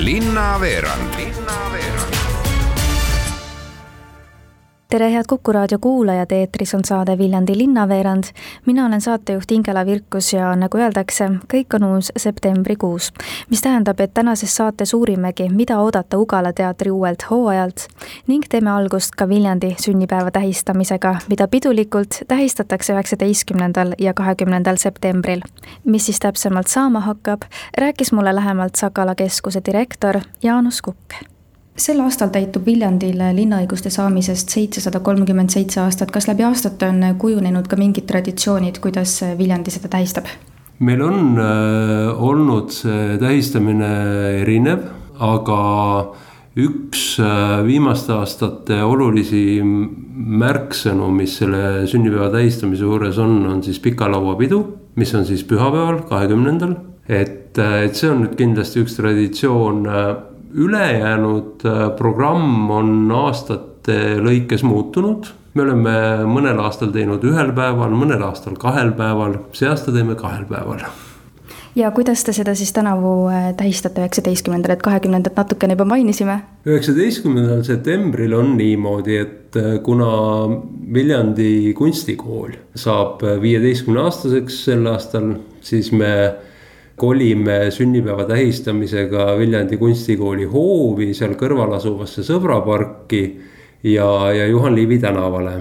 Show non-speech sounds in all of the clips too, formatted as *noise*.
linnaveerand tere, head Kuku raadio kuulajad, eetris on saade Viljandi linnaveerand. mina olen saatejuht Ingela Virkus ja nagu öeldakse, kõik on uus septembrikuus. mis tähendab, et tänases saates uurimegi, mida oodata Ugala teatri uuelt hooajalt ning teeme algust ka Viljandi sünnipäeva tähistamisega, mida pidulikult tähistatakse üheksateistkümnendal ja kahekümnendal septembril. mis siis täpsemalt saama hakkab, rääkis mulle lähemalt Sakala keskuse direktor Jaanus Kukk sel aastal täitub Viljandil linnaõiguste saamisest seitsesada kolmkümmend seitse aastat. kas läbi aastate on kujunenud ka mingid traditsioonid, kuidas Viljandi seda tähistab? meil on äh, olnud see tähistamine erinev, aga üks äh, viimaste aastate olulisi märksõnu, mis selle sünnipäeva tähistamise juures on, on siis pika laua pidu, mis on siis pühapäeval, kahekümnendal. et, äh, et see on nüüd kindlasti üks traditsioon ülejäänud äh, programm on aastate lõikes muutunud. me oleme mõnel aastal teinud ühel päeval, mõnel aastal kahel päeval, see aasta teeme kahel päeval ja kuidas te seda siis tänavu äh, tähistate, üheksateistkümnendal, et kahekümnendat natukene juba mainisime? üheksateistkümnendal septembril on niimoodi, et äh, kuna Viljandi kunstikool saab viieteistkümne aastaseks sel aastal, siis me kolime sünnipäeva tähistamisega Viljandi kunstikooli hoovi seal kõrval asuvasse sõbraparki ja, ja Juhan Liivi tänavale.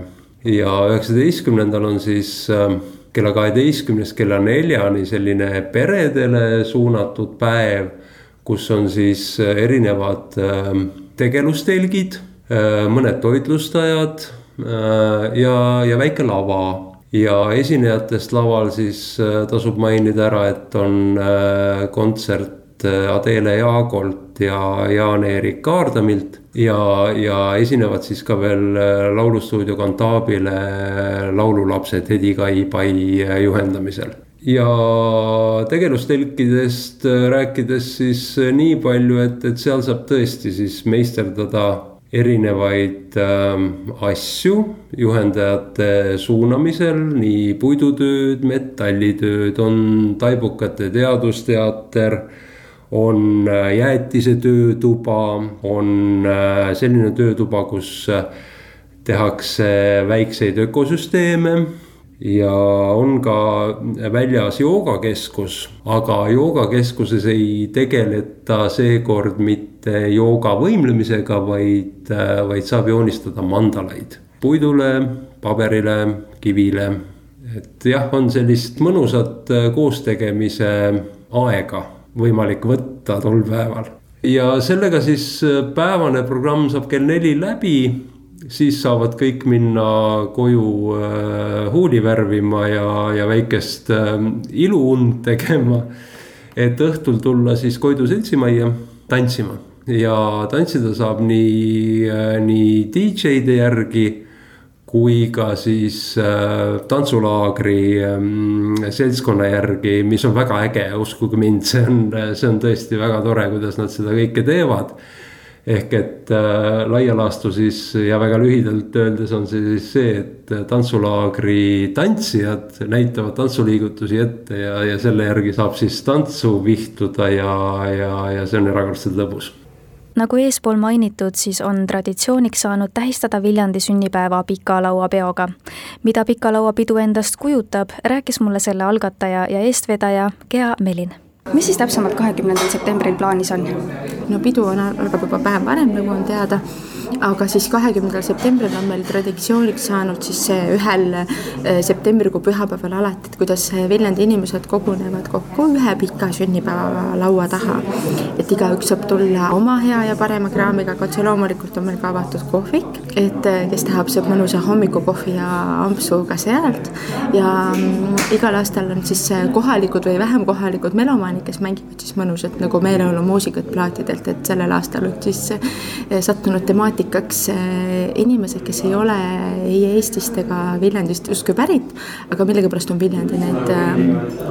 ja üheksateistkümnendal on siis äh, kella kaheteistkümnest kella neljani selline peredele suunatud päev, kus on siis äh, erinevad äh, tegelustelgid, mõned toitlustajad ja, ja väike lava ja esinejatest laval siis äh, tasub mainida ära, et on äh, kontsert äh, Adele Jaagolt ja Jaan-Erik Kaardamilt ja, ja esinevad siis ka veel laulustuudio Kantaabile laululapsed Hedi-Kai Pai juhendamisel. Ja tegelustelkidest rääkides siis nii palju, et, et seal saab tõesti siis meisterdada erinevaid äh, asju juhendajate suunamisel, nii puidutööd, metallitööd, on taibukate teadusteater, on äh, jäätise töötuba, on äh, selline töötuba, kus äh, tehakse väikseid ökosüsteeme ja on ka väljas joogakeskus, aga joogakeskuses ei tegeleta seekord mitte jooga võimlemisega, vaid, vaid saab joonistada mandalaid puidule, paberile, kivile. et jah, on sellist mõnusat koostegemise aega võimalik võtta tol päeval ja sellega siis päevane programm saab kell neli läbi siis saavad kõik minna koju äh, huuli värvima ja, ja väikest äh, iluund tegema. et õhtul tulla siis Koidu seltsimajja tantsima. Ja tantsida saab nii äh,, nii DJ-de järgi kui ka siis tantsulaagri äh, seltskonna järgi, mis on väga äge, uskuge mind, see on, see on tõesti väga tore, kuidas nad seda kõike teevad ehk et äh, laia laastus siis ja väga lühidalt öeldes on see siis see, et tantsulaagri tantsijad näitavad tantsuliigutusi ette ja, ja selle järgi saab siis tantsu vihtuda ja, ja, ja see on erakordselt lõbus nagu eespool mainitud, siis on traditsiooniks saanud tähistada Viljandi sünnipäeva Pika Laua peoga. mida Pika Laua pidu endast kujutab, rääkis mulle selle algataja ja eestvedaja Gea Melin mis siis täpsemalt kahekümnendal septembril plaanis on? no pidu on, algab juba päev varem, nagu on teada aga siis kahekümnendal septembril on meil traditsiooniks saanud siis see ühel eh, septembrikuu pühapäeval alati, et kuidas Viljandi inimesed kogunevad kokku ühe pika sünnipäeva laua taha. et igaüks saab tulla oma hea ja parema kraamiga, aga otse loomulikult on meil ka avatud kohvik, et eh, kes tahab, saab mõnusa hommikukohvi ja ampsu ka sealt. ja mm, igal aastal on siis kohalikud või vähem kohalikud melomaanid, kes mängivad siis mõnusat nagu meeleolumuusikat plaatidelt, et sellel aastal on siis eh, sattunud temaatika temaatikaks eh, inimesed, kes ei ole ei Eestist ega Viljandist justkui pärit, aga millegipärast on Viljandi need eh,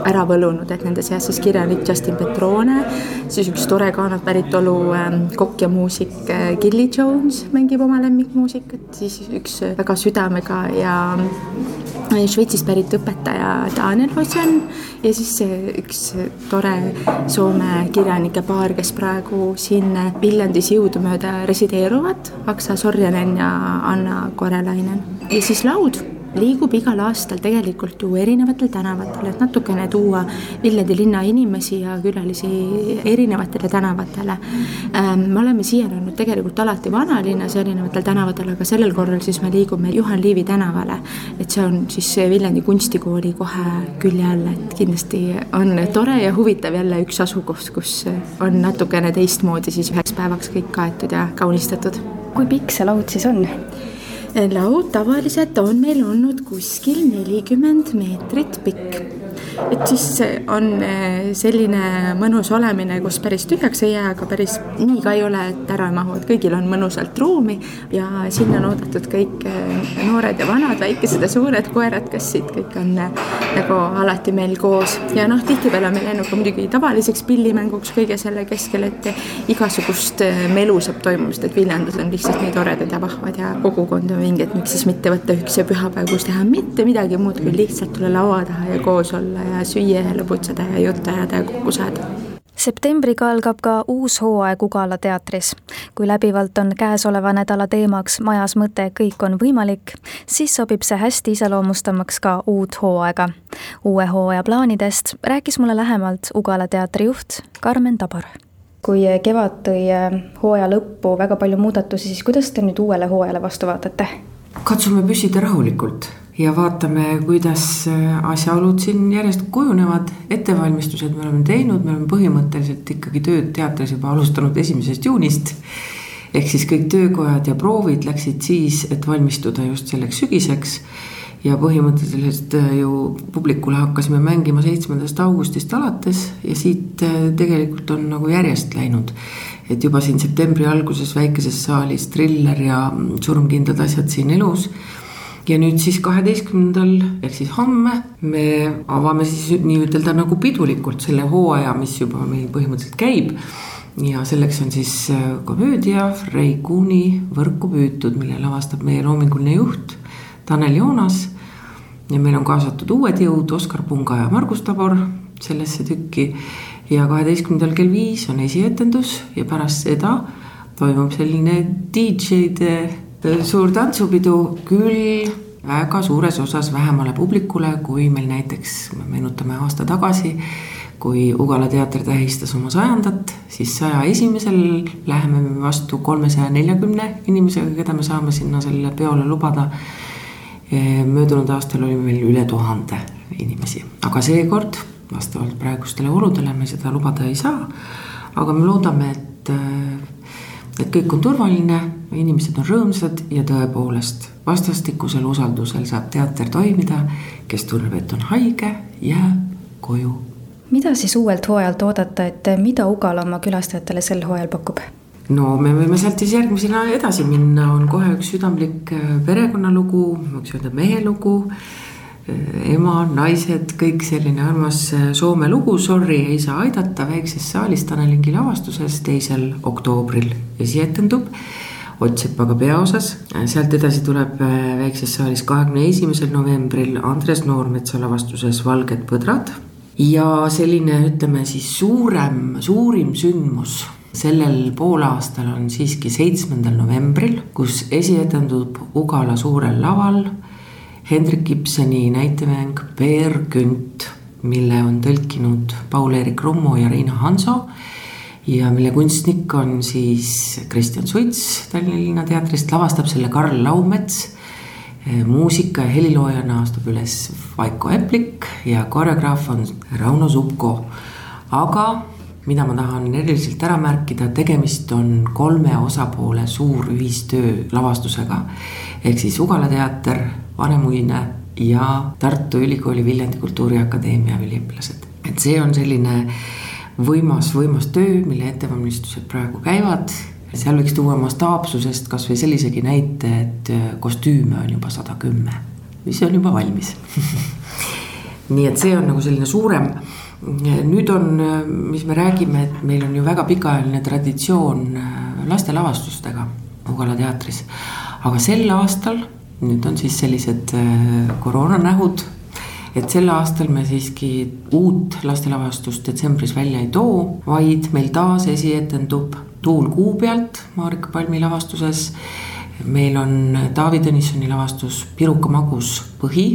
ära võlunud, et nende seas siis kirjanik Justin Petrone, siis üks tore Ghanat päritolu eh, kokk ja muusik Gilly Jones mängib oma lemmikmuusikat, siis üks väga südamega ja Šveitsist pärit õpetaja Daniel Hosjan ja siis üks tore Soome kirjanike paar, kes praegu siin Viljandis jõudumööda resideeruvad, Aksa Sorjanen ja Anna Korelainen. ja siis laud liigub igal aastal tegelikult ju erinevatel tänavatel, et natukene tuua Viljandi linna inimesi ja külalisi erinevatele tänavatele. Ähm, me oleme siiani olnud tegelikult alati vanalinnas erinevatel tänavatel, aga sellel korral siis me liigume Juhan Liivi tänavale. et see on siis Viljandi kunstikooli kohe külje all, et kindlasti on tore ja huvitav jälle üks asukoht, kus on natukene teistmoodi siis üheks päevaks kõik kaetud ja kaunistatud. Kui pikk see laud siis on? laud tavaliselt on meil olnud kuskil nelikümmend meetrit pikk et siis on eh, selline mõnus olemine, kus päris tühjaks ei jää, aga päris nii ka ei ole, et ära ei mahu, et kõigil on mõnusalt ruumi ja sinna on oodatud kõik eh, noored ja vanad, väikesed ja suured koerad, kassid, kõik on eh, nagu alati meil koos. ja noh, tihtipeale meil läinud ka muidugi tavaliseks pillimänguks kõige selle keskel, et igasugust melu saab toimumist, et Viljandis on lihtsalt nii toredad ja vahvad ja kogukond on vinge, et miks siis mitte võtta üks pühapäev, kus teha mitte midagi muud, kui lihtsalt tulla laua taha ja koos olla ja süüa ja lõbutseda ja juttu ajada ja kokku saada septembriga algab ka uus hooaeg Ugala teatris. kui läbivalt on käesoleva nädala teemaks majas mõte Kõik on võimalik, siis sobib see hästi iseloomustamaks ka uut hooaega. uue hooaja plaanidest rääkis mulle lähemalt Ugala teatri juht Karmen Tabar kui kevad tõi hooaja lõppu väga palju muudatusi, siis kuidas te nüüd uuele hooajale vastu vaatate? katsume püsida rahulikult ja vaatame, kuidas äh, asjaolud siin järjest kujunevad. ettevalmistused me oleme teinud, me oleme põhimõtteliselt ikkagi tööd teatris juba alustanud esimesest juunist. ehk siis kõik töökojad ja proovid läksid siis, et valmistuda just selleks sügiseks. ja põhimõtteliselt äh, ju publikule hakkasime mängima seitsmendast augustist alates ja siit äh, tegelikult on nagu järjest läinud et juba siin septembri alguses väikeses saalis triller ja mm, surmkindlad asjad siin elus ja nüüd siis kaheteistkümnendal ehk siis homme me avame siis nii-ütelda nagu pidulikult selle hooaja, mis juba meil põhimõtteliselt käib. ja selleks on siis äh, komöödia Rei Kuuni Võrku püütud, mille lavastab meie loominguline juht Tanel Joonas. ja meil on kaasatud uued jõud, Oskar Punga ja Margus Tabor sellesse tükki. ja kaheteistkümnendal kell viis on esietendus ja pärast seda toimub selline DJ-de suur tantsupidu küll väga suures osas vähemale publikule, kui meil näiteks, meenutame aasta tagasi, kui Ugala teater tähistas oma sajandat, siis saja esimesel läheme me vastu kolmesaja neljakümne inimesega, keda me saame sinna sellele peole lubada. möödunud aastal oli meil üle tuhande inimesi, aga seekord vastavalt praegustele oludele me seda lubada ei saa. aga me loodame, et et kõik on turvaline, inimesed on rõõmsad ja tõepoolest vastastikusel usaldusel saab teater toimida. kes tunneb, et on haige, jääb koju. mida siis uuelt hooajalt oodata, et mida Ugala oma külastajatele sel hooajal pakub? no me võime sealt siis järgmisena edasi minna, on kohe üks südamlik äh, perekonnalugu, võiks öelda mehelugu Äh, ema, naised, kõik selline armas äh, Soome lugu, Sorry ei saa aidata väikses saalis Tanel-Ingi lavastuses teisel oktoobril esietendub. Ott Sepaga peaosas, äh, sealt edasi tuleb väikses saalis kahekümne esimesel novembril Andres Noormetsa lavastuses Valged põdrad. ja selline, ütleme siis suurem, suurim sündmus sellel poolaastal on siiski seitsmendal novembril, kus esietendub Ugala suurel laval Hendrik Ibseni näitemäng Peer Günt, mille on tõlkinud Paul-Eerik Rummo ja Riina Hanso. Ja mille kunstnik on siis Kristjan Suits Tallinna Linnateatrist, lavastab selle Karl Laumets. muusika ja heliloojana astub üles Vaiko Eplik ja koreograaf on Rauno Zupko. aga mida ma tahan eriliselt ära märkida, tegemist on kolme osapoole suur ühistöö lavastusega. ehk siis Ugala teater Vanemuine ja Tartu Ülikooli Viljandi Kultuuriakadeemia üliõpilased. et see on selline võimas, võimas töö, mille ettevalmistused praegu käivad. seal võiks tuua mastaapsusest kasvõi sellisegi näite, et kostüüme on juba sada kümme, mis on juba valmis *laughs* nii et see on nagu selline suurem nüüd on, mis me räägime, et meil on ju väga pikaajaline traditsioon lastelavastustega Ugala teatris. aga sel aastal nüüd on siis sellised äh, koroonanähud, et sel aastal me siiski uut lastelavastust detsembris välja ei too, vaid meil taas esietendub Tuul kuu pealt Marika Palmi lavastuses. meil on Taavi Tõnissoni lavastus Piruka magus põhi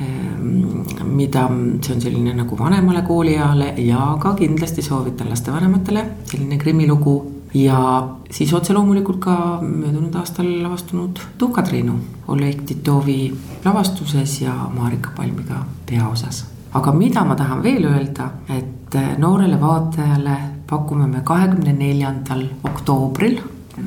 Ehm, mida, see on selline nagu vanemale koolieale ja ka kindlasti soovitan lastevanematele, selline krimilugu. Ja siis otse loomulikult ka möödunud aastal lavastunud Tuhka-Triinu Oleg Titovi lavastuses ja Marika Palmiga peaosas. aga mida ma tahan veel öelda, et noorele vaatajale pakume me kahekümne neljandal oktoobril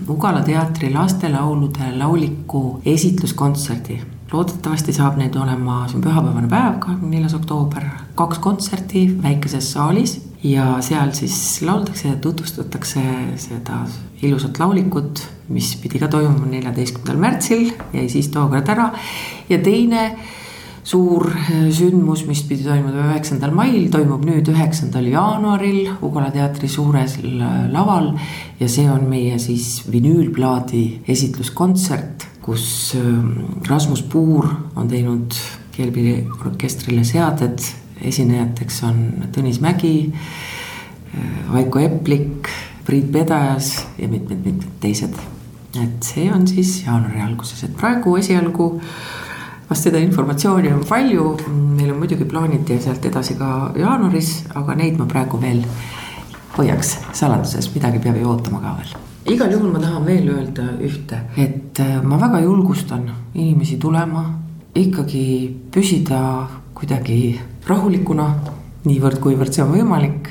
Ugala teatri lastelaulude lauliku esitluskontserdi loodetavasti saab neid olema, see on pühapäevane päev, kahekümne neljas oktoober, kaks kontserti väikeses saalis ja seal siis lauldakse ja tutvustatakse seda ilusat laulikut, mis pidi ka toimuma neljateistkümnendal märtsil, jäi siis tookord ära. ja teine suur sündmus, mis pidi toimuma üheksandal mail, toimub nüüd üheksandal jaanuaril Ugala teatri suurel laval. ja see on meie siis vinüülplaadi esitluskontsert kus ähm, Rasmus Puur on teinud Keelpilli orkestrile seaded, esinejateks on Tõnis Mägi, äh, Vaiko Eplik, Priit Pedajas ja mitmed-mitmed teised. et see on siis jaanuari alguses, et praegu esialgu vast seda informatsiooni on palju, meil on muidugi plaanid ja sealt edasi ka jaanuaris, aga neid ma praegu veel hoiaks saladuses, midagi peab ju ootama ka veel. Igal juhul ma tahan veel öelda ühte, et äh, ma väga julgustan inimesi tulema, ikkagi püsida kuidagi rahulikuna, niivõrd-kuivõrd see on võimalik.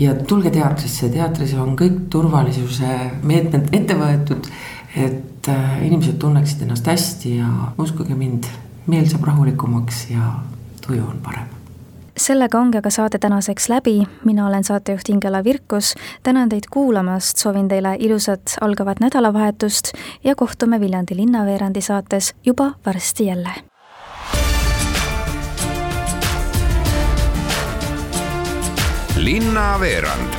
ja tulge teatrisse, teatris on kõik turvalisuse meetmed ette võetud, et äh, inimesed tunneksid ennast hästi ja uskuge mind, meel saab rahulikumaks ja tuju on parem. Sellega ongi aga saade tänaseks läbi, mina olen saatejuht Ingela Virkus, tänan teid kuulamast, soovin teile ilusat algavat nädalavahetust ja kohtume Viljandi linnaveerandi saates juba varsti jälle. Linnaveerand